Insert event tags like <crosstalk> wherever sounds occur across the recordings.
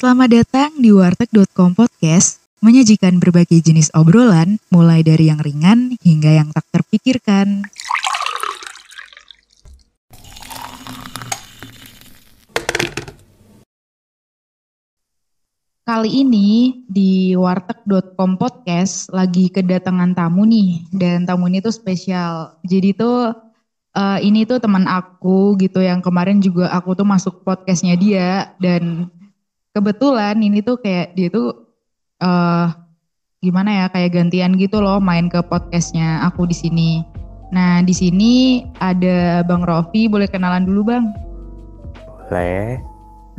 Selamat datang di warteg.com podcast, menyajikan berbagai jenis obrolan, mulai dari yang ringan hingga yang tak terpikirkan. Kali ini di warteg.com podcast lagi kedatangan tamu nih, dan tamu ini tuh spesial. Jadi tuh uh, ini tuh teman aku gitu yang kemarin juga aku tuh masuk podcastnya dia dan kebetulan ini tuh kayak dia tuh uh, gimana ya kayak gantian gitu loh main ke podcastnya aku di sini. Nah di sini ada Bang Rofi, boleh kenalan dulu Bang? Boleh.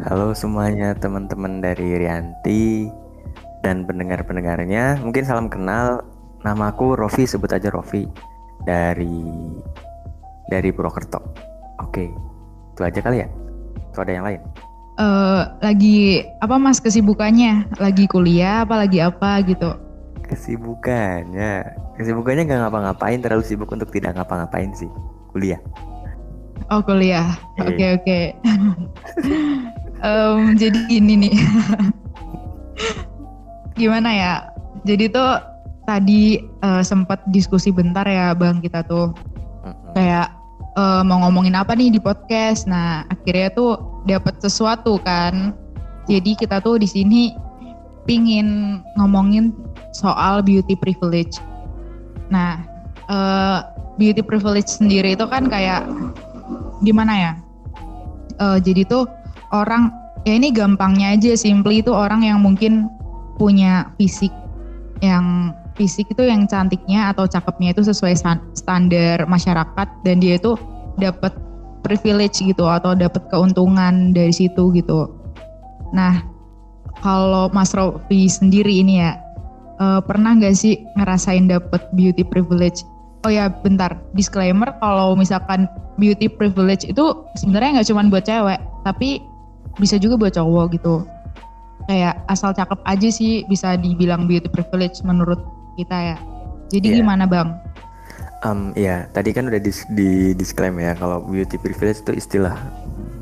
Halo semuanya teman-teman dari Rianti dan pendengar-pendengarnya. Mungkin salam kenal. Namaku Rofi, sebut aja Rofi dari dari Purwokerto. Oke, itu aja kali ya. Itu ada yang lain. Uh, lagi apa mas kesibukannya? Lagi kuliah apa lagi apa gitu? Kesibukannya, kesibukannya nggak ngapa-ngapain. Terlalu sibuk untuk tidak ngapa-ngapain sih. Kuliah. Oh kuliah. Iya. Oke oke. Okay, okay. um, jadi ini nih <laughs> gimana ya jadi tuh tadi uh, sempat diskusi bentar ya bang kita tuh kayak uh, mau ngomongin apa nih di podcast. Nah akhirnya tuh dapat sesuatu kan. Jadi kita tuh di sini pingin ngomongin soal beauty privilege. Nah uh, beauty privilege sendiri itu kan kayak gimana ya? Uh, jadi tuh orang ya ini gampangnya aja simply itu orang yang mungkin punya fisik yang fisik itu yang cantiknya atau cakepnya itu sesuai standar masyarakat dan dia itu dapat privilege gitu atau dapat keuntungan dari situ gitu. Nah, kalau Mas Rofi sendiri ini ya uh, pernah nggak sih ngerasain dapat beauty privilege? Oh ya, bentar. Disclaimer kalau misalkan beauty privilege itu sebenarnya nggak cuma buat cewek, tapi bisa juga buat cowok gitu kayak asal cakep aja sih bisa dibilang beauty privilege menurut kita ya jadi yeah. gimana bang? Um, ya tadi kan udah di, di disclaim ya kalau beauty privilege itu istilah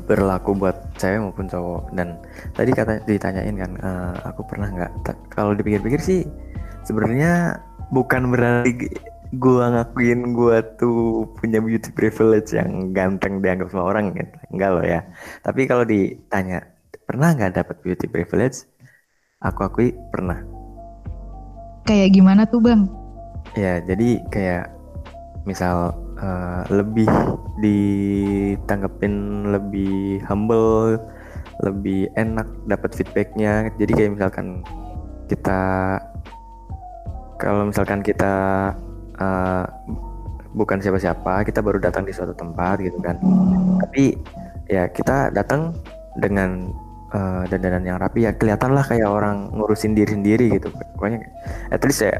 berlaku buat cewek maupun cowok dan tadi kata ditanyain kan uh, aku pernah nggak kalau dipikir-pikir sih sebenarnya bukan berarti gua ngakuin gua tuh punya beauty privilege yang ganteng dianggap semua orang gitu. Enggak loh ya. Tapi kalau ditanya pernah nggak dapat beauty privilege? Aku akui pernah. Kayak gimana tuh bang? Ya jadi kayak misal uh, lebih ditanggepin lebih humble, lebih enak dapat feedbacknya. Jadi kayak misalkan kita kalau misalkan kita uh, bukan siapa-siapa kita baru datang di suatu tempat gitu kan tapi ya kita datang dengan uh, dandanan yang rapi ya kelihatan lah kayak orang ngurusin diri sendiri gitu. Pokoknya at least ya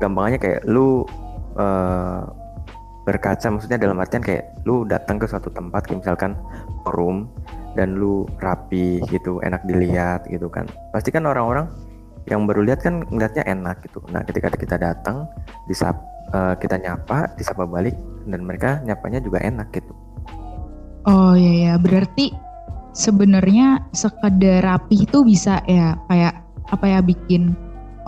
gampangnya kayak lu uh, berkaca maksudnya dalam artian kayak lu datang ke suatu tempat kayak misalkan forum dan lu rapi gitu enak dilihat gitu kan. Pasti kan orang-orang yang baru lihat kan ngeliatnya enak gitu. Nah ketika kita datang disap uh, kita nyapa disapa balik dan mereka nyapanya juga enak gitu. Oh iya ya berarti sebenarnya sekedar rapi itu bisa ya kayak apa ya bikin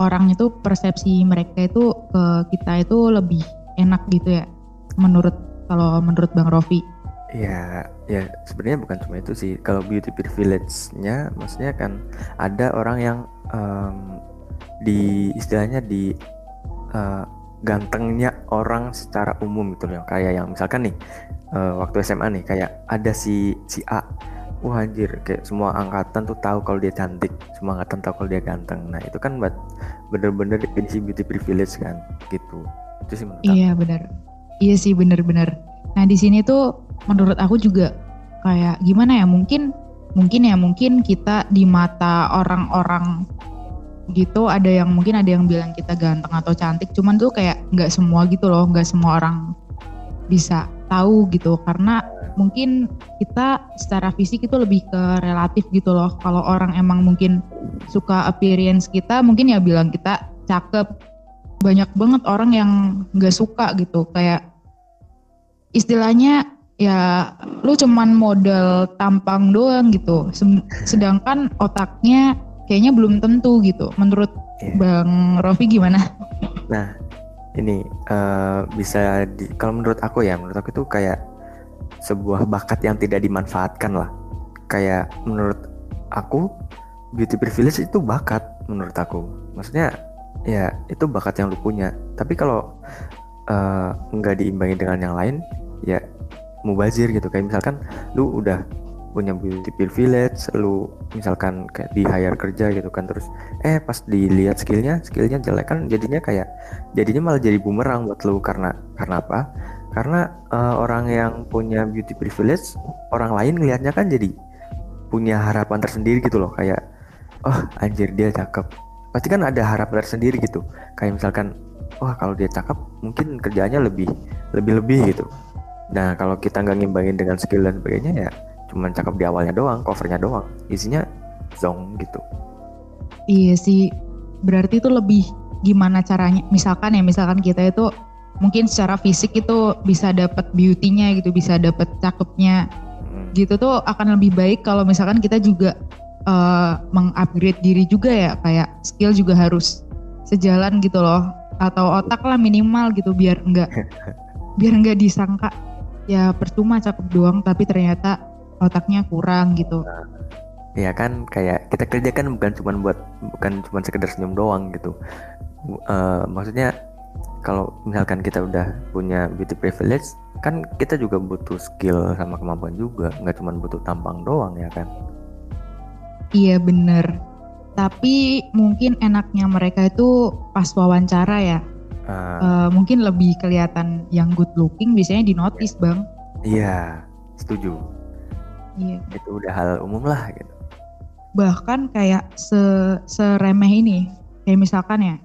orang itu persepsi mereka itu ke kita itu lebih enak gitu ya menurut kalau menurut Bang Rofi Ya, ya sebenarnya bukan cuma itu sih. Kalau beauty privilege-nya, maksudnya kan ada orang yang um, di istilahnya di uh, gantengnya orang secara umum gitu loh kayak yang misalkan nih uh, waktu SMA nih kayak ada si si A wah anjir kayak semua angkatan tuh tahu kalau dia cantik. Semua angkatan tahu kalau dia ganteng. Nah itu kan buat bener-bener definisi beauty privilege kan gitu. Itu sih menurut iya benar. Iya sih bener-bener nah di sini tuh menurut aku juga kayak gimana ya mungkin mungkin ya mungkin kita di mata orang-orang gitu ada yang mungkin ada yang bilang kita ganteng atau cantik cuman tuh kayak nggak semua gitu loh nggak semua orang bisa tahu gitu karena mungkin kita secara fisik itu lebih ke relatif gitu loh kalau orang emang mungkin suka appearance kita mungkin ya bilang kita cakep banyak banget orang yang nggak suka gitu kayak istilahnya ya lu cuman modal tampang doang gitu sedangkan otaknya kayaknya belum tentu gitu. Menurut yeah. Bang Rofi gimana? Nah, ini uh, bisa di, kalau menurut aku ya, menurut aku itu kayak sebuah bakat yang tidak dimanfaatkan lah. Kayak menurut aku beauty privilege itu bakat menurut aku. Maksudnya ya itu bakat yang lu punya. Tapi kalau uh, nggak diimbangi dengan yang lain, ya mubazir gitu. Kayak misalkan lu udah punya beauty privilege lu misalkan kayak di hire kerja gitu kan terus eh pas dilihat skillnya skillnya jelek kan jadinya kayak jadinya malah jadi bumerang buat lu. Karena karena apa? Karena uh, orang yang punya beauty privilege orang lain ngelihatnya kan jadi punya harapan tersendiri gitu loh. Kayak oh anjir dia cakep. Pasti kan ada harapan tersendiri gitu. Kayak misalkan wah kalau dia cakep mungkin kerjanya lebih lebih lebih gitu. Nah kalau kita nggak ngimbangin dengan skill dan sebagainya ya cuman cakep di awalnya doang covernya doang. Isinya zong gitu. Iya sih. Berarti itu lebih gimana caranya? Misalkan ya misalkan kita itu mungkin secara fisik itu bisa dapat beauty-nya gitu bisa dapat cakepnya hmm. gitu tuh akan lebih baik kalau misalkan kita juga uh, mengupgrade diri juga ya. Kayak skill juga harus sejalan gitu loh. Atau otak lah minimal gitu biar enggak <laughs> biar enggak disangka ya percuma cakep doang tapi ternyata otaknya kurang gitu. Iya kan kayak kita kerja kan bukan cuma buat bukan cuma sekedar senyum doang gitu. Uh, maksudnya kalau misalkan kita udah punya beauty privilege kan kita juga butuh skill sama kemampuan juga nggak cuma butuh tampang doang ya kan iya bener tapi mungkin enaknya mereka itu pas wawancara ya uh, uh, mungkin lebih kelihatan yang good looking biasanya di notice iya. bang iya setuju Iya. Itu udah hal umum lah gitu. Bahkan kayak se seremeh ini, kayak misalkan ya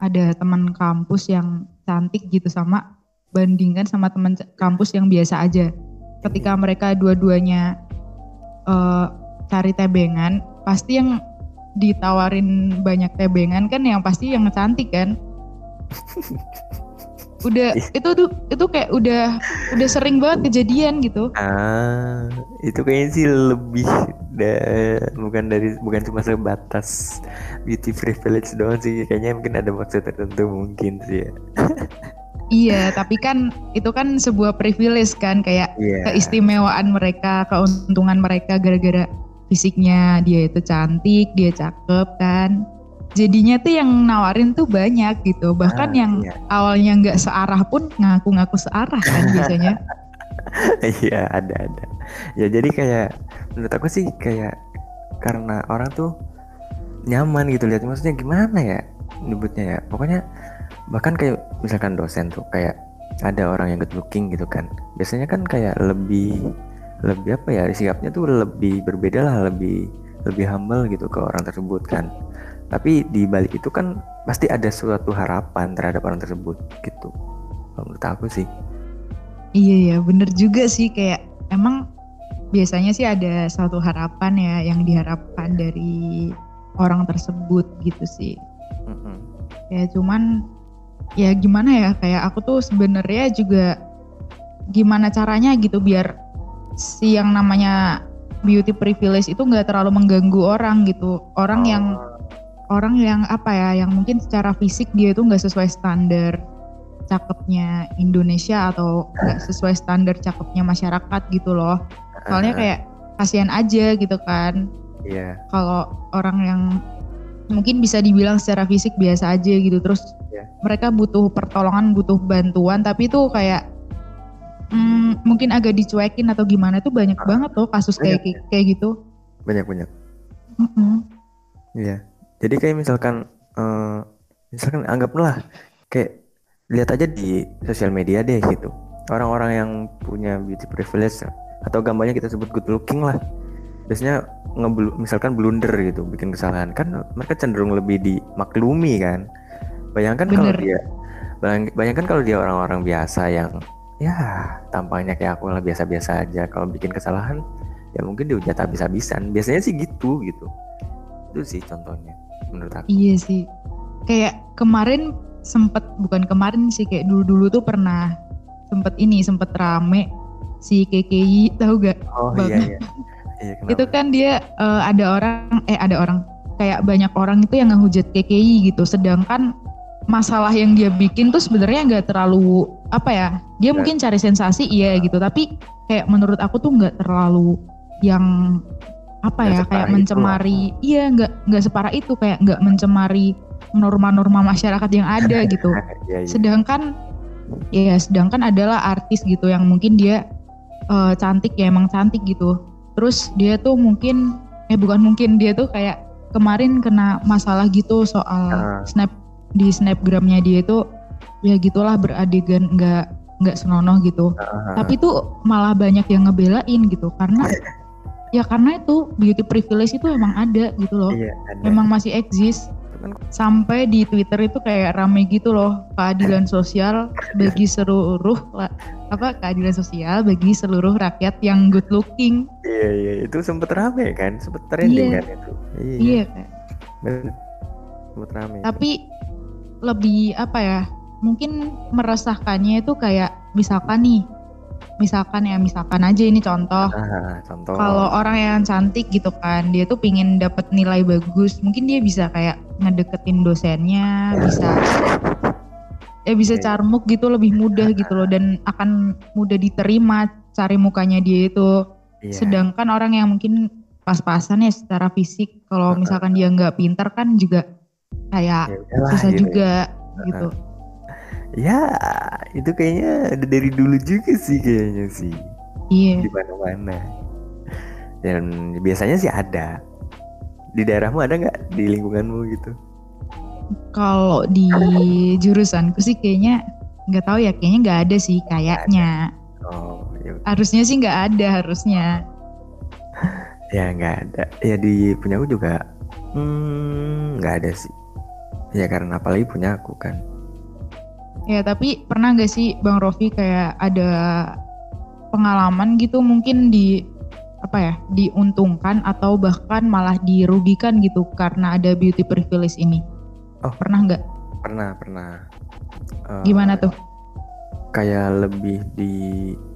ada teman kampus yang cantik gitu sama bandingkan sama teman kampus yang biasa aja. Ketika mereka dua-duanya uh, cari tebengan, pasti yang ditawarin banyak tebengan kan yang pasti yang cantik kan. udah <laughs> iya. itu tuh itu kayak udah udah sering banget kejadian gitu ah itu kayaknya sih lebih da, bukan dari bukan cuma sebatas beauty privilege doang sih. Kayaknya mungkin ada maksud tertentu mungkin sih ya. <laughs> Iya tapi kan itu kan sebuah privilege kan kayak yeah. keistimewaan mereka keuntungan mereka gara-gara fisiknya dia itu cantik dia cakep kan. Jadinya tuh yang nawarin tuh banyak gitu. Bahkan ah, yang iya. awalnya nggak searah pun ngaku-ngaku searah kan biasanya <laughs> <laughs> iya ada ada. Ya jadi kayak menurut aku sih kayak karena orang tuh nyaman gitu lihat maksudnya gimana ya nyebutnya ya? Pokoknya bahkan kayak misalkan dosen tuh kayak ada orang yang good looking gitu kan. Biasanya kan kayak lebih lebih apa ya sikapnya tuh lebih berbeda lah lebih lebih humble gitu ke orang tersebut kan. Tapi di balik itu kan pasti ada suatu harapan terhadap orang tersebut gitu. Menurut aku sih iya ya bener juga sih kayak emang biasanya sih ada suatu harapan ya yang diharapkan dari orang tersebut gitu sih mm-hmm. ya cuman ya gimana ya kayak aku tuh sebenarnya juga gimana caranya gitu biar si yang namanya beauty privilege itu nggak terlalu mengganggu orang gitu orang oh. yang orang yang apa ya yang mungkin secara fisik dia itu nggak sesuai standar cakepnya Indonesia atau nggak sesuai standar cakepnya masyarakat gitu loh. Soalnya kayak kasihan aja gitu kan. Yeah. kalau orang yang mungkin bisa dibilang secara fisik biasa aja gitu. Terus yeah. mereka butuh pertolongan butuh bantuan. Tapi itu kayak hmm, mungkin agak dicuekin atau gimana tuh banyak uh, banget tuh kasus banyak, kayak kayak gitu. Banyak banyak. Mm -hmm. yeah jadi kayak misalkan uh, misalkan anggaplah kayak lihat aja di sosial media deh gitu. Orang-orang yang punya beauty privilege atau gambarnya kita sebut good looking lah. Biasanya ngeblu misalkan blunder gitu bikin kesalahan. Kan mereka cenderung lebih dimaklumi kan. Bayangkan kalau dia bayangkan kalau dia orang-orang biasa yang ya tampangnya kayak aku lah biasa-biasa aja. Kalau bikin kesalahan ya mungkin dihujat habis-habisan. Biasanya sih gitu gitu. Itu sih contohnya menurut aku. Iya sih. Kayak kemarin sempet bukan kemarin sih kayak dulu-dulu tuh pernah sempet ini sempet rame si KKI tahu gak? Oh Bang? iya iya. iya itu kan dia uh, ada orang eh ada orang kayak banyak orang itu yang ngehujat KKI gitu sedangkan masalah yang dia bikin tuh sebenarnya nggak terlalu apa ya dia mungkin cari sensasi iya gitu tapi kayak menurut aku tuh nggak terlalu yang apa Nggak ya kayak itu mencemari iya nggak nggak separah itu kayak nggak mencemari norma-norma masyarakat yang ada <laughs> gitu. Iya, iya. sedangkan ya sedangkan adalah artis gitu yang mungkin dia eh, cantik ya emang cantik gitu. Terus dia tuh mungkin eh bukan mungkin dia tuh kayak kemarin kena masalah gitu soal Ah. snap di snapgramnya dia itu ya gitulah beradegan nggak nggak senonoh gitu. Ah, tapi tuh malah banyak yang ngebelain gitu karena <laughs> ya karena itu beauty privilege itu emang ada gitu loh iya, ada. memang masih eksis sampai di Twitter itu kayak rame gitu loh keadilan sosial bagi seluruh apa keadilan sosial bagi seluruh rakyat yang good looking Iya iya itu sempet rame kan, sempet trending Iya. kan itu. iya kan bener. Sempet rame. tapi lebih apa ya mungkin meresahkannya itu kayak misalkan nih misalkan ya misalkan aja ini contoh. Ah, contoh. kalau orang yang cantik gitu kan dia tuh pingin dapat nilai bagus mungkin dia bisa kayak ngedeketin dosennya bisa ya bisa carmuk gitu lebih mudah gitu loh dan akan mudah diterima cari mukanya dia itu. Iya. sedangkan orang yang mungkin pas-pasan ya secara fisik kalau misalkan dia nggak pintar kan juga kayak Ya susah gitu. juga gitu Ya itu kayaknya ada dari dulu juga sih kayaknya sih iya di mana-mana. Dan biasanya sih ada. Di daerahmu ada nggak di lingkunganmu gitu? kalau di jurusanku sih kayaknya nggak tahu ya kayaknya nggak ada sih kayaknya Oh ya, harusnya sih nggak ada harusnya ya nggak ada. Ya di punya aku juga hmm, nggak ada sih. Ya karena apalagi punya aku kan. Ya tapi pernah nggak sih bang Rofi kayak ada pengalaman gitu mungkin di apa ya diuntungkan atau bahkan malah dirugikan gitu karena ada beauty privilege ini Oh. pernah nggak Pernah pernah. Eh, gimana tuh kayak lebih di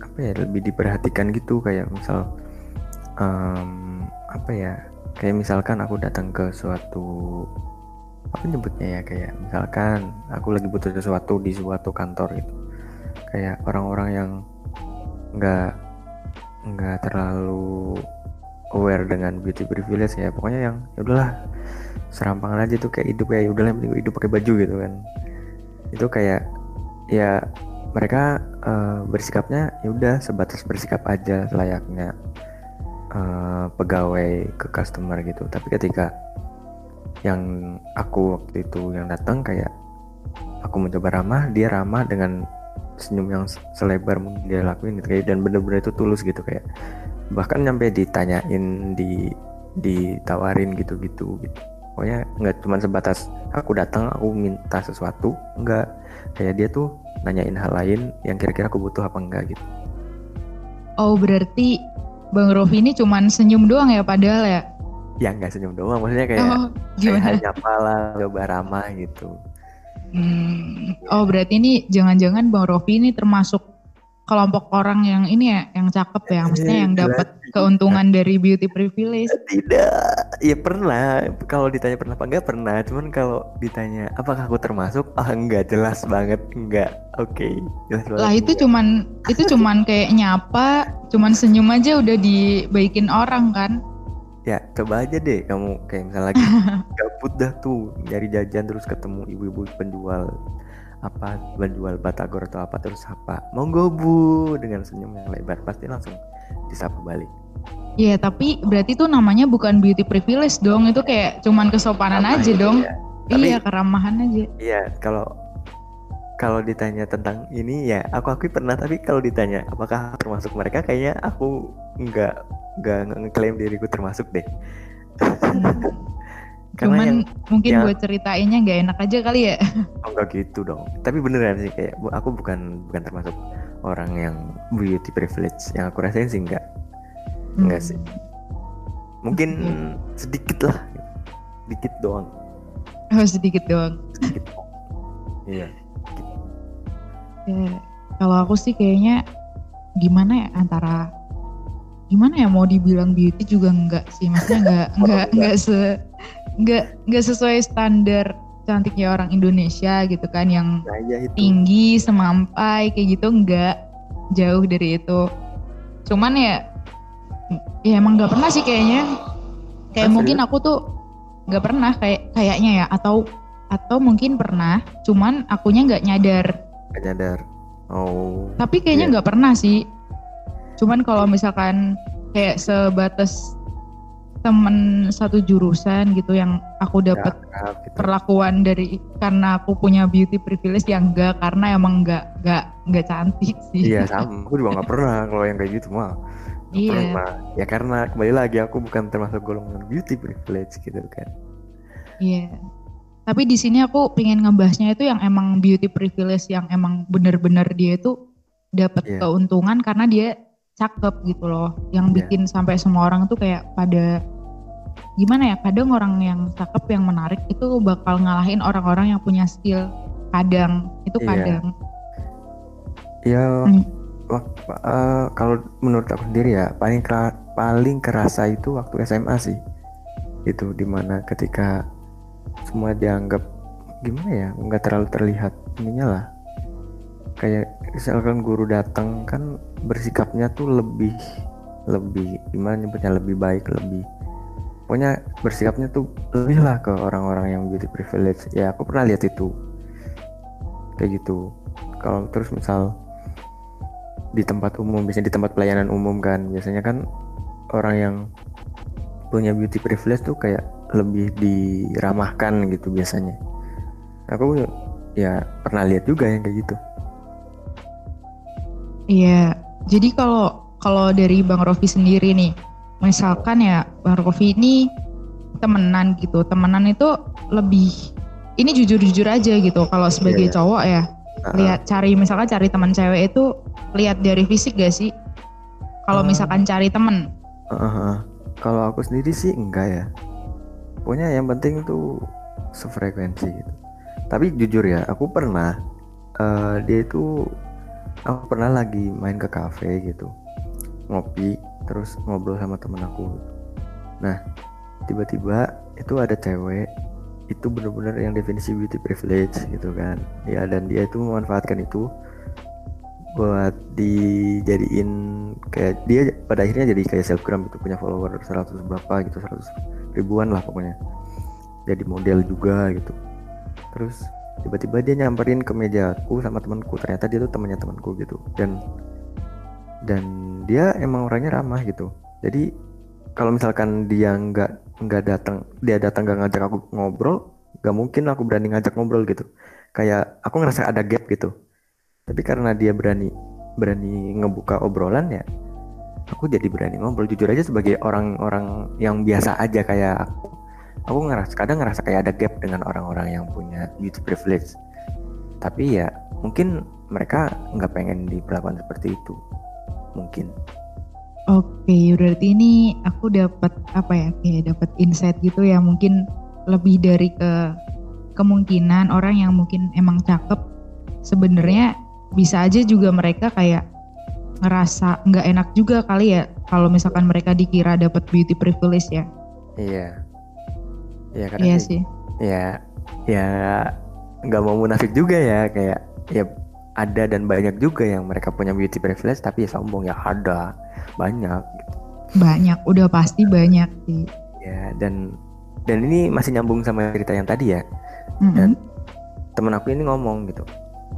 apa ya lebih diperhatikan gitu kayak misal em, apa ya kayak misalkan aku datang ke suatu apa nyebutnya ya kayak misalkan aku lagi butuh sesuatu di suatu kantor gitu. Kayak orang-orang yang nggak nggak terlalu aware dengan beauty privilege ya. Pokoknya yang ya udahlah serampangan aja tuh kayak hidup kayak udahlah yang penting hidup pakai baju gitu kan. Itu kayak ya mereka eh, bersikapnya ya udah sebatas bersikap aja layaknya eh, pegawai ke customer gitu. Tapi ketika yang aku waktu itu yang datang kayak aku mencoba ramah dia ramah dengan senyum yang se- selebar mungkin dia lakuin gitu kayak dan bener-bener itu tulus gitu kayak bahkan nyampe ditanyain di ditawarin gitu-gitu gitu. Pokoknya nggak cuma sebatas aku datang aku minta sesuatu enggak kayak dia tuh nanyain hal lain yang kira-kira aku butuh apa enggak gitu. Oh berarti bang Rofi ini cuman senyum doang ya padahal ya ya nggak senyum doang maksudnya kayak oh gimana? kayak nyapa lah coba ramah gitu. Hmm, oh berarti ini jangan-jangan Bang Rofi ini termasuk kelompok orang yang ini ya, yang cakep ya, maksudnya yang dapat keuntungan dari beauty privilege. tidak. Ya pernah. Kalau ditanya pernah apa enggak pernah. Cuman kalau ditanya apakah aku termasuk? Ah enggak. Jelas banget. Enggak. Oke. Jelas banget. Lah itu enggak. cuman itu cuman kayak nyapa, cuman senyum aja udah dibaikin orang kan. Ya coba aja deh kamu kayak misalnya lagi <laughs> gabut dah tuh nyari jajan terus ketemu ibu-ibu penjual apa penjual batagor atau apa terus apa monggo bu dengan senyum yang lebar pasti langsung disapa balik Iya tapi berarti itu namanya bukan beauty privilege dong, itu kayak cuman kesopanan Ramah aja dong. ya. Tapi- iya keramahan aja. Iya, kalau kalau ditanya tentang ini ya aku akui pernah tapi kalau ditanya apakah termasuk mereka kayaknya aku nggak nggak ngeklaim diriku termasuk deh. <laughs> Karena Cuman yang mungkin yang- buat ceritainnya gak enak aja kali ya. <laughs> oh, enggak gitu dong. Tapi beneran sih kayak aku bukan bukan termasuk orang yang beauty privilege. Yang aku rasain sih enggak. Enggak sih. Mungkin Hmm. sedikit lah. Dikit doang. Oh sedikit doang. Sedikit. Iya. Ya, kalau aku sih kayaknya gimana ya antara gimana ya mau dibilang beauty juga enggak sih maksudnya enggak <laughs> enggak enggak se enggak enggak sesuai standar cantiknya orang Indonesia gitu kan yang Nah, itu. tinggi semampai kayak gitu enggak jauh dari itu cuman ya ya emang nggak pernah sih kayaknya kayak mungkin aku tuh nggak pernah kayak kayaknya ya atau atau mungkin pernah cuman akunya nggak nyadar Gak nyadar. Oh. tapi kayaknya Iya. nggak pernah sih cuman kalau misalkan kayak sebatas temen satu jurusan gitu yang aku dapat Akrab gitu. perlakuan dari karena aku punya beauty privilege yang enggak karena emang enggak enggak enggak cantik sih. Iya <laughs> sama. Aku juga nggak pernah kalau yang kayak gitu mah. Iya. Pernah. Ya karena kembali lagi aku bukan termasuk golongan beauty privilege gitu kan. Iya. Tapi di sini aku pengen ngebahasnya itu yang emang beauty privilege yang emang bener-bener dia itu dapat Iya. keuntungan karena dia cakep gitu loh. Yang Iya. bikin sampai semua orang tuh kayak pada gimana ya? Kadang orang yang cakep yang menarik itu bakal ngalahin orang-orang yang punya skill. Kadang itu Iya. kadang. Ya Hmm. wak- eh, kalau menurut aku sendiri ya paling kera- paling kerasa itu waktu SMA sih. Itu di mana ketika semua dianggap gimana ya nggak terlalu terlihat ininya lah. Kayak misalkan guru datang kan bersikapnya tuh lebih lebih gimana nyebutnya lebih baik lebih pokoknya bersikapnya tuh lebih lah ke orang-orang yang beauty privilege. Ya aku pernah lihat itu. Kayak gitu. Kalau terus misal di tempat umum biasanya di tempat pelayanan umum kan biasanya kan orang yang punya beauty privilege tuh kayak lebih diramahkan gitu biasanya. Aku ya pernah lihat juga yang kayak gitu Iya, jadi kalau kalau dari Bang Rofi sendiri nih, misalkan ya Bang Rofi ini temenan gitu, temenan itu lebih ini jujur-jujur aja gitu. Kalau sebagai Iya. cowok ya, lihat cari misalkan cari teman cewek itu lihat dari fisik gak sih? Kalau Ah. misalkan cari temen, ah. kalau aku sendiri sih enggak ya pokoknya yang penting tuh sefrekuensi gitu tapi jujur ya aku pernah eh, dia itu aku pernah lagi main ke cafe gitu ngopi terus ngobrol sama temen aku. Nah tiba-tiba itu ada cewek itu bener-bener yang definisi beauty privilege gitu kan. Ya dan dia itu memanfaatkan itu buat dijadiin kayak dia pada akhirnya jadi kayak selebgram gitu punya follower 100 berapa gitu 100 ribuan lah pokoknya. Jadi model juga gitu. Terus tiba-tiba dia nyamperin ke mejaku sama temanku. Ternyata dia tuh temannya temanku gitu. Dan dan dia emang orangnya ramah gitu. Jadi kalau misalkan dia nggak nggak datang dia datang nggak ngajak aku ngobrol nggak mungkin aku berani ngajak ngobrol gitu. Kayak aku ngerasa ada gap gitu. Tapi karena dia berani berani ngebuka obrolan ya aku jadi berani ngobrol. Jujur aja sebagai orang-orang yang biasa aja kayak aku aku ngerasa kadang ngerasa kayak ada gap dengan orang-orang yang punya beauty privilege. Tapi ya mungkin mereka nggak pengen diperlakukan seperti itu. Mungkin. Oke berarti ini aku dapat apa ya kayak dapat insight gitu ya. Mungkin lebih dari ke kemungkinan orang yang mungkin emang cakep sebenarnya bisa aja juga mereka kayak ngerasa nggak enak juga kali ya kalau misalkan mereka dikira dapat beauty privilege ya. Iya iya karena iya sih. ya ya nggak mau munafik juga ya kayak ya ada dan banyak juga yang mereka punya beauty privilege tapi ya sombong ya ada banyak gitu. banyak udah pasti banyak sih. Ya dan dan ini masih nyambung sama cerita yang tadi ya. Mm-mm. dan temen aku ini ngomong gitu.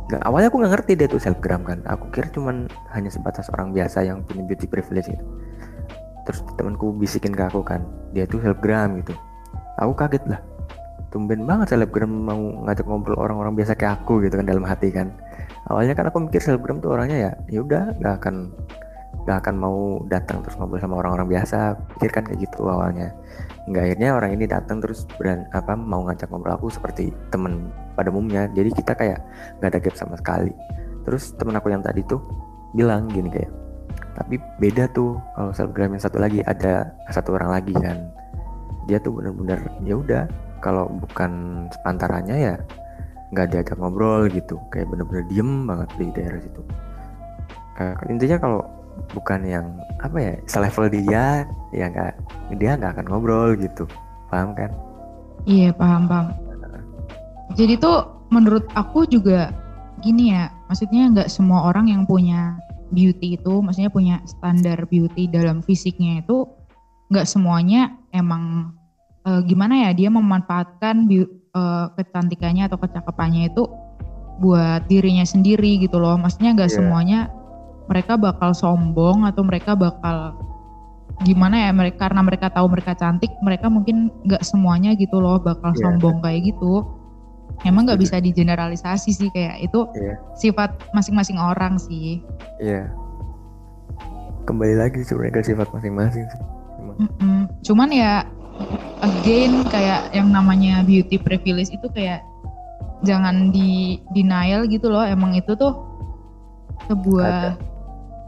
Nggak, awalnya aku nggak ngerti dia tuh selebgram kan. Aku kira cuman hanya sebatas orang biasa yang punya beauty privilege gitu. Terus temanku bisikin ke aku kan. Dia tuh selebgram gitu aku kaget lah. Tumben banget selebgram mau ngajak ngobrol orang-orang biasa kayak aku gitu kan dalam hati kan. Awalnya kan aku mikir selebgram tuh orangnya ya ya udah nggak akan nggak akan mau datang terus ngobrol sama orang-orang biasa. Pikir kan kayak gitu awalnya. Hingga akhirnya orang ini datang terus beran apa mau ngajak ngobrol aku seperti temen pada umumnya. Jadi kita kayak nggak ada gap sama sekali. Terus temen aku yang tadi tuh bilang gini kayak tapi beda tuh kalau selebgram yang satu lagi ada satu orang lagi kan dia tuh bener-bener ya udah kalau bukan sepantarannya ya nggak diajak ngobrol gitu. Kayak bener-bener diem banget di daerah situ. Kayak- intinya kalau bukan yang apa ya selevel dia ya nggak dia nggak akan ngobrol gitu. Paham kan? Iya paham paham. Jadi tuh menurut aku juga gini ya maksudnya nggak semua orang yang punya beauty itu maksudnya punya standar beauty dalam fisiknya itu nggak semuanya emang uh, gimana ya dia memanfaatkan uh, kecantikannya atau kecakapannya itu buat dirinya sendiri gitu loh maksudnya nggak yeah. semuanya mereka bakal sombong atau mereka bakal gimana ya mereka karena mereka tahu mereka cantik mereka mungkin nggak semuanya gitu loh bakal yeah. sombong kayak gitu emang nggak bisa digeneralisasi sih kayak itu yeah. sifat masing-masing orang sih iya yeah. kembali lagi sebenarnya ke sifat masing-masing sih Mm -mm. cuman ya again kayak yang namanya beauty privilege itu kayak jangan di denial gitu loh emang itu tuh sebuah ada.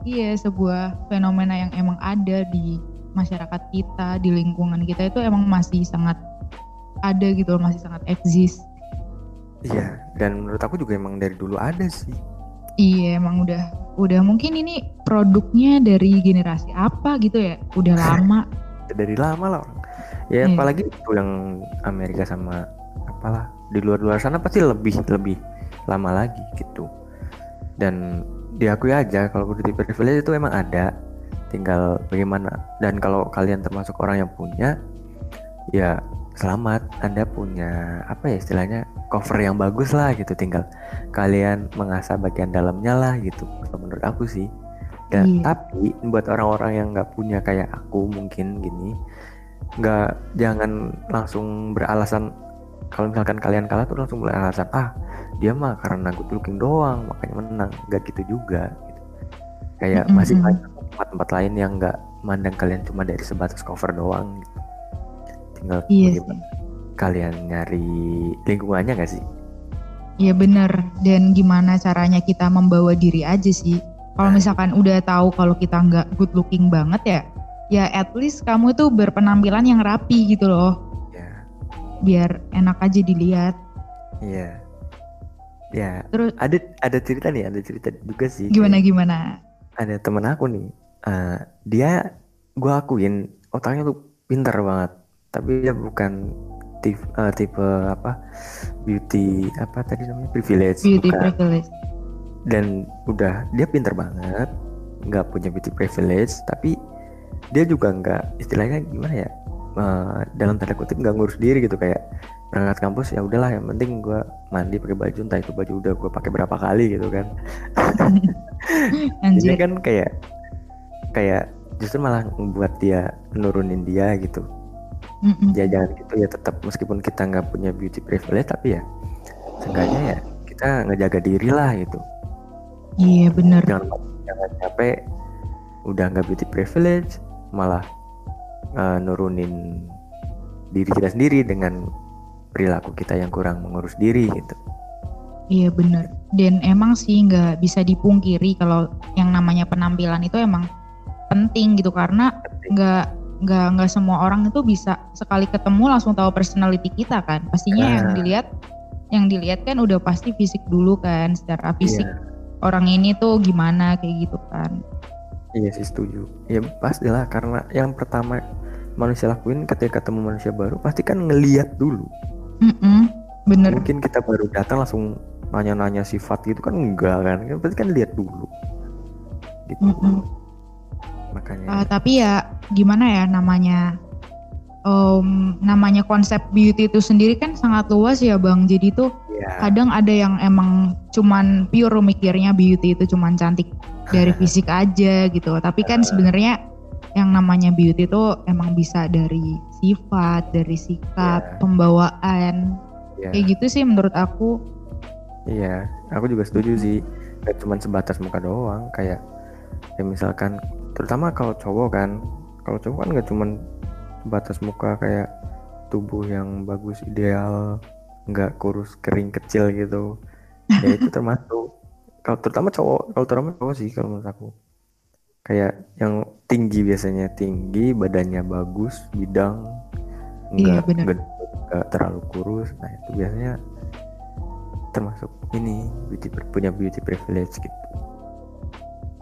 iya sebuah fenomena yang emang ada di masyarakat kita di lingkungan kita itu emang masih sangat ada gitu loh masih sangat eksis iya dan menurut aku juga emang dari dulu ada sih iya emang udah udah mungkin ini produknya dari generasi apa gitu ya? Udah lama. <laughs> Dari lama lah ya hmm. apalagi itu yang Amerika sama apalah di luar-luar sana pasti lebih lebih lama lagi gitu. Dan diakui aja kalau beauty privilege itu emang ada. Tinggal bagaimana dan kalau kalian termasuk orang yang punya ya selamat anda punya apa ya istilahnya cover yang bagus lah gitu tinggal kalian mengasah bagian dalamnya lah gitu menurut aku sih dan iya. tapi buat orang-orang yang nggak punya kayak aku mungkin gini nggak jangan langsung beralasan kalau misalkan kalian kalah tuh langsung mulai alasan ah dia mah karena good looking doang makanya menang nggak gitu juga gitu. kayak mm -hmm. masih banyak tempat-tempat lain yang nggak mandang kalian cuma dari sebatas cover doang gitu. Tinggal iya kalian nyari lingkungannya gak sih Iya bener dan gimana caranya kita membawa diri aja sih kalau nah. misalkan udah tahu kalau kita nggak good looking banget ya ya at least kamu tuh berpenampilan yang rapi gitu loh. Yeah. Biar enak aja dilihat. Iya. Yeah. Ya. Terus ada ada cerita nih, ada cerita juga sih. Gimana kayak, gimana? Ada temen aku nih. Uh, dia gue akuin otaknya tuh pintar banget. Tapi dia bukan tipe, uh, tipe apa beauty apa tadi namanya privilege. Beauty bukan. privilege. Dan udah dia pintar banget, nggak punya beauty privilege, tapi dia juga nggak istilahnya gimana ya uh, dalam tanda kutip nggak ngurus diri gitu kayak berangkat kampus ya udahlah yang penting gue mandi pakai baju entah itu baju udah gue pakai berapa kali gitu kan <laughs> ini kan kayak kayak justru malah membuat dia nurunin dia gitu mm ya jangan gitu ya tetap meskipun kita nggak punya beauty privilege tapi ya seenggaknya ya kita ngejaga diri lah gitu. Iya benar jangan jangan capek udah nggak beauty privilege malah uh, nurunin diri kita sendiri dengan perilaku kita yang kurang mengurus diri gitu. Iya bener. Dan emang sih nggak bisa dipungkiri kalau yang namanya penampilan itu emang penting gitu. Karena nggak nggak nggak semua orang itu bisa sekali ketemu langsung tahu personality kita kan. Pastinya nah. yang dilihat yang dilihat kan udah pasti fisik dulu kan secara fisik yeah. orang ini tuh gimana kayak gitu kan. Iya sih setuju. Ya pastilah karena yang pertama manusia lakuin ketika ketemu manusia baru pasti kan ngeliat dulu. Mm -mm, bener. Mungkin kita baru datang langsung nanya-nanya sifat gitu kan enggak kan? Kan pasti kan lihat dulu. Gitu. Mm -mm. Makanya. Uh, tapi ya gimana ya namanya um, namanya konsep beauty itu sendiri kan sangat luas ya bang. Jadi tuh yeah. kadang ada yang emang cuman pure mikirnya beauty itu cuman cantik dari <laughs> fisik aja gitu. Tapi kan sebenarnya yang namanya beauty itu emang bisa dari sifat, dari sikap, yeah. pembawaan. Yeah. Kayak gitu sih menurut aku. Iya, aku juga setuju sih. Gak cuma sebatas muka doang, kayak ya misalkan terutama kalau cowok kan, kalau cowok kan gak cuma sebatas muka kayak tubuh yang bagus ideal, nggak kurus kering kecil gitu. Ya itu <laughs> termasuk kalau terutama cowok kalau terutama cowok sih kalau menurut aku. Kayak yang tinggi biasanya tinggi badannya bagus bidang enggak iya, enggak terlalu kurus. Nah itu biasanya termasuk ini beauty punya beauty privilege gitu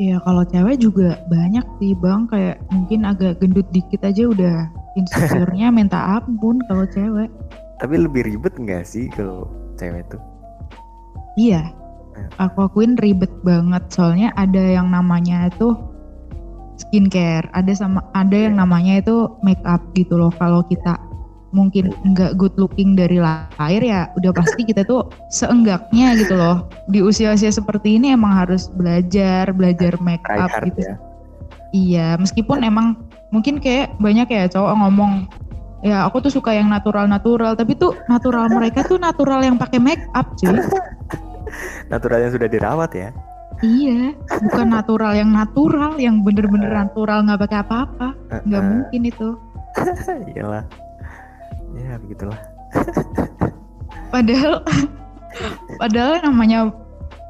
Iya kalau cewek juga banyak sih bang kayak mungkin agak gendut dikit aja udah insecure-nya <laughs> minta ampun kalau cewek. Tapi lebih ribet nggak sih kalau cewek tuh? Iya, aku akuin ribet banget soalnya ada yang namanya itu skincare, ada sama ada yang Iya. namanya itu make up gitu loh. Kalau kita mungkin nggak good looking dari lahir ya udah pasti kita tuh seenggaknya gitu loh di usia-usia seperti ini emang harus belajar belajar make up gitu ya. Iya, meskipun emang mungkin kayak banyak ya cowok ngomong ya aku tuh suka yang natural-natural, tapi tuh natural mereka tuh natural yang pakai make up cuy. <laughs> Natural yang sudah dirawat ya. Iya, bukan natural yang natural, yang bener-bener natural nggak pakai apa-apa, nggak mungkin itu. <laughs> Iyalah. Ya begitulah. Padahal, padahal namanya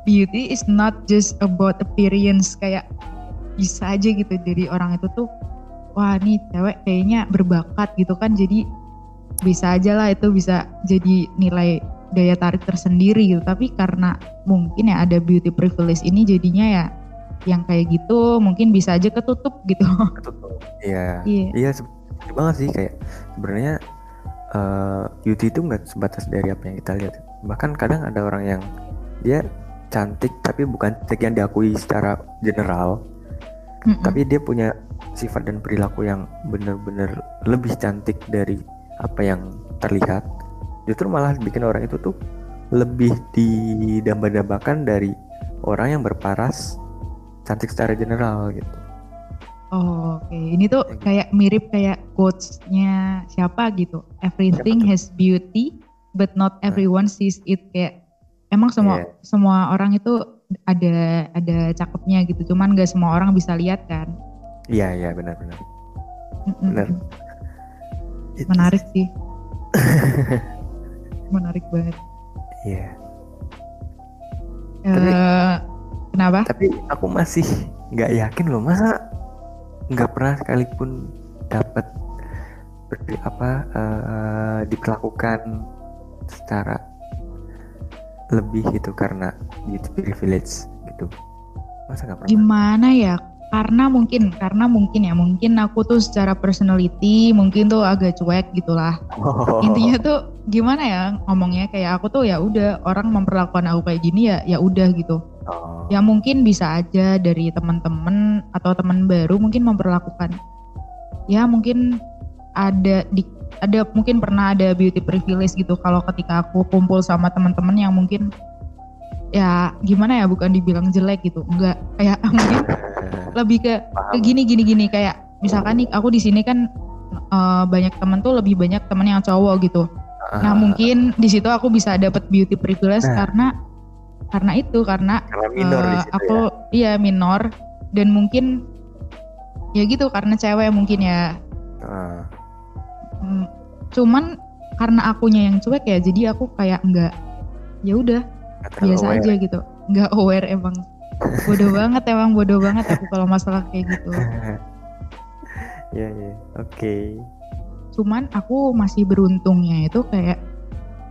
beauty is not just about appearance, kayak bisa aja gitu. Jadi orang itu tuh, wah nih cewek kayaknya berbakat gitu kan, jadi bisa aja lah itu bisa jadi nilai daya tarik tersendiri gitu. Tapi karena mungkin ya ada beauty privilege ini jadinya ya yang kayak gitu mungkin bisa aja ketutup gitu. Ketutup. Iya. Iya. Iya sebenarnya banget sih kayak sebenarnya eh, beauty itu nggak sebatas dari apa yang kita lihat. Bahkan kadang ada orang yang dia cantik tapi bukan cantik yang diakui secara general, Mm-mm. tapi dia punya sifat dan perilaku yang benar-benar lebih cantik dari apa yang terlihat. Justru malah bikin orang itu tuh lebih didamba-dambakan dari orang yang berparas cantik secara general gitu. Oh, oke. Ini tuh kayak mirip kayak quotes-nya siapa gitu. Everything Siapa has beauty, but not everyone sees it. Kayak emang semua Iya. semua orang itu ada ada cakepnya gitu. Cuman gak semua orang bisa lihat kan. Iya iya benar-benar. Mm-mm. Benar. Menarik sih. <laughs> Menarik banget. Iya. Tapi- Eh, kenapa? Tapi aku masih nggak yakin loh masa nggak pernah sekalipun dapat apa eh, diperlakukan secara lebih gitu karena beauty privilege gitu. Masa nggak pernah? Gimana ya? Karena mungkin, karena mungkin ya, mungkin aku tuh secara personality mungkin tuh agak cuek gitulah. Oh. intinya tuh gimana ya ngomongnya kayak aku tuh ya udah orang memperlakukan aku kayak gini ya ya udah gitu Oh. ya mungkin bisa aja dari teman-teman atau teman baru mungkin memperlakukan ya mungkin ada di ada mungkin pernah ada beauty privilege gitu kalau ketika aku kumpul sama teman-teman yang mungkin ya gimana ya bukan dibilang jelek gitu enggak kayak <laughs> mungkin lebih ke ke gini gini gini kayak misalkan nih aku di sini kan eh, banyak temen tuh lebih banyak temen yang cowok gitu. Nah Ah, mungkin di situ aku bisa dapat beauty privilege Nah. karena karena itu karena karena minor di situ aku ya. iya minor dan mungkin ya gitu karena cewek mungkin ya. Ah, Hmm, cuman karena akunya yang cuek ya jadi aku kayak enggak ya udah biasa aware. aja gitu. Enggak aware emang. Bodoh <laughs> banget emang bodoh banget aku kalau masalah kayak gitu. <laughs> Iya iya. Oke. cuman aku masih beruntungnya itu kayak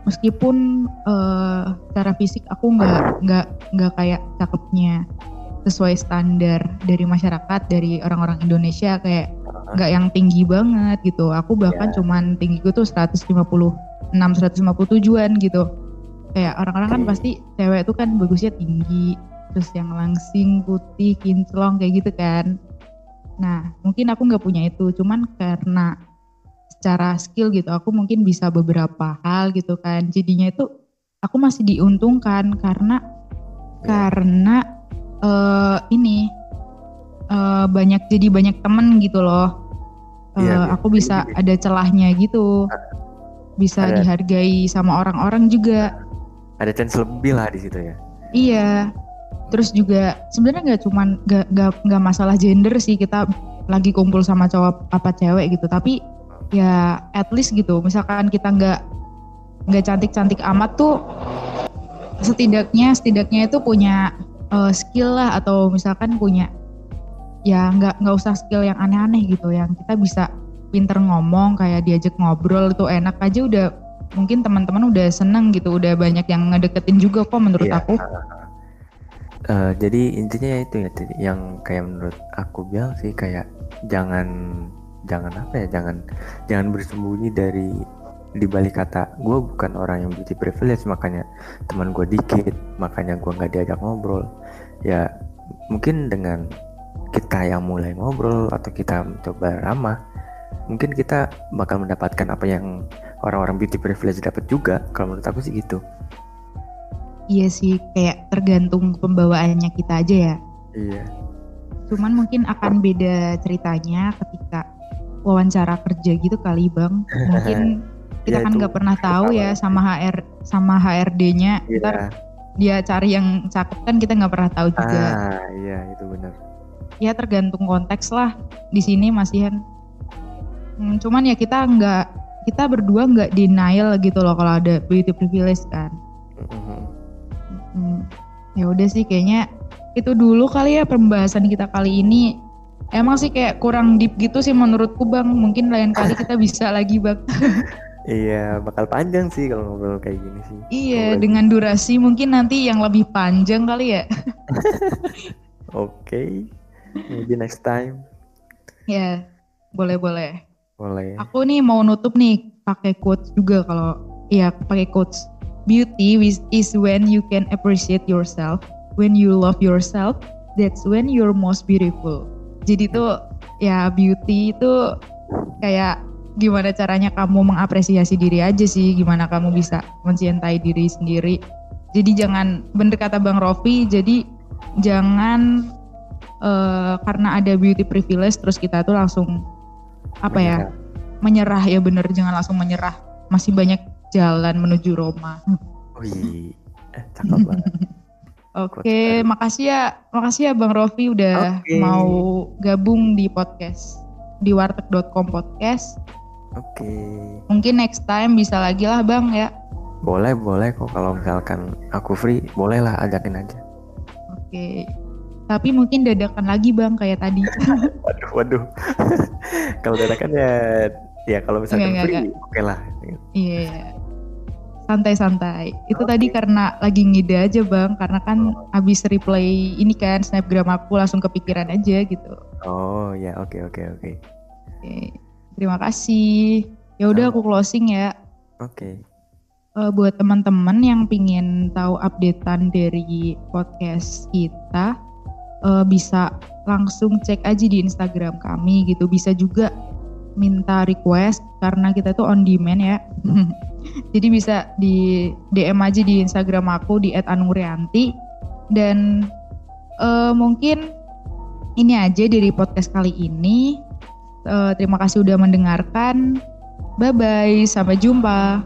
meskipun eh, secara fisik aku nggak nggak nggak kayak cakepnya sesuai standar dari masyarakat dari orang-orang Indonesia kayak nggak yang tinggi banget gitu. Aku bahkan cuman tinggiku tuh 156 157an gitu. Kayak orang-orang kan Oke. pasti cewek itu kan bagusnya tinggi terus yang langsing putih kinclong kayak gitu kan. Nah mungkin aku nggak punya itu. Cuman karena secara skill gitu aku mungkin bisa beberapa hal gitu kan jadinya itu aku masih diuntungkan karena Ya. karena eh, ini eh, banyak jadi banyak temen gitu loh Eh, Iya, iya. aku bisa Jadi- ada celahnya gitu bisa Ada- dihargai sama orang-orang juga Ada chance lebih lah di situ ya. Iya. Terus juga sebenarnya nggak cuman nggak nggak masalah gender sih kita lagi kumpul sama cowok apa cewek gitu. Tapi ya at least gitu. Misalkan kita nggak nggak cantik-cantik amat tuh setidaknya setidaknya itu punya eh, skill lah atau misalkan punya ya nggak nggak usah skill yang aneh-aneh gitu yang kita bisa pinter ngomong kayak diajak ngobrol itu enak aja udah mungkin teman-teman udah seneng gitu udah banyak yang ngedeketin juga kok menurut Iya. aku uh, jadi intinya ya itu ya yang kayak menurut aku bilang sih kayak jangan jangan apa ya jangan jangan bersembunyi dari di balik kata gue bukan orang yang beauty privilege makanya teman gue dikit makanya gue nggak diajak ngobrol. Ya mungkin dengan kita yang mulai ngobrol atau kita mencoba ramah mungkin kita bakal mendapatkan apa yang orang-orang beauty privilege dapat juga. Kalau menurut aku sih gitu. Iya sih kayak tergantung pembawaannya kita aja ya. Iya. Cuman mungkin akan beda ceritanya ketika wawancara kerja gitu kali bang. Mungkin <laughs> kita ya, kan nggak pernah tahu ya sama HR sama HRD-nya yeah. ntar dia cari yang cakep kan kita nggak pernah tahu juga. Ah iya itu benar. Ya tergantung konteks lah. Di sini masih kan hmm, cuman ya kita nggak kita berdua nggak denial gitu loh kalau ada beauty privilege kan. Mm-hmm. hmm, ya udah sih kayaknya itu dulu kali ya pembahasan kita kali ini emang sih kayak kurang deep gitu sih menurutku bang mungkin lain kali kita bisa lagi bang <laughs> Iya, bakal panjang sih kalau ngobrol kayak gini sih. Iya, ngobrol dengan durasi mungkin nanti yang lebih panjang kali ya. <laughs> Oke, okay. maybe next time. Ya, boleh boleh. Boleh. Aku nih mau nutup nih pakai quotes juga kalau iya pakai quotes. Beauty is when you can appreciate yourself. When you love yourself, that's when you're most beautiful. Jadi tuh ya beauty itu kayak gimana caranya kamu mengapresiasi diri aja sih, gimana kamu bisa mencintai diri sendiri. Jadi jangan bener kata Bang Rofi, jadi jangan uh, karena ada beauty privilege terus kita tuh langsung apa ya menyerah ya bener jangan langsung menyerah masih banyak jalan menuju Roma. Wih, eh, cakep banget. <laughs> Oke, okay, makasih ya, makasih ya Bang Rofi udah okay. mau gabung di podcast di warteg.com podcast. Oke. Okay. Mungkin next time bisa lagi lah bang ya. Boleh boleh kok kalau misalkan aku free boleh lah ajakin aja. Oke. Okay. Tapi mungkin dadakan lagi bang kayak tadi. <laughs> waduh waduh. <laughs> kalau dadakan ya ya kalau misalkan enggak, free oke okay lah. Iya. Yeah. Santai-santai. Itu okay. tadi karena lagi ngide aja bang, karena kan oh. abis replay ini kan snapgram aku langsung kepikiran aja gitu. Oh ya oke okay, oke okay, oke. Okay. Oke. Okay. Terima kasih. Ya udah aku closing ya. Oke. Okay. Uh, buat teman-teman yang pingin tahu updatean dari podcast kita, uh, bisa langsung cek aja di Instagram kami gitu. Bisa juga minta request karena kita tuh on demand ya. <laughs> Jadi bisa di DM aja di Instagram aku di @anurianti dan uh, mungkin ini aja dari podcast kali ini. Uh, terima kasih udah mendengarkan. Bye bye, sampai jumpa.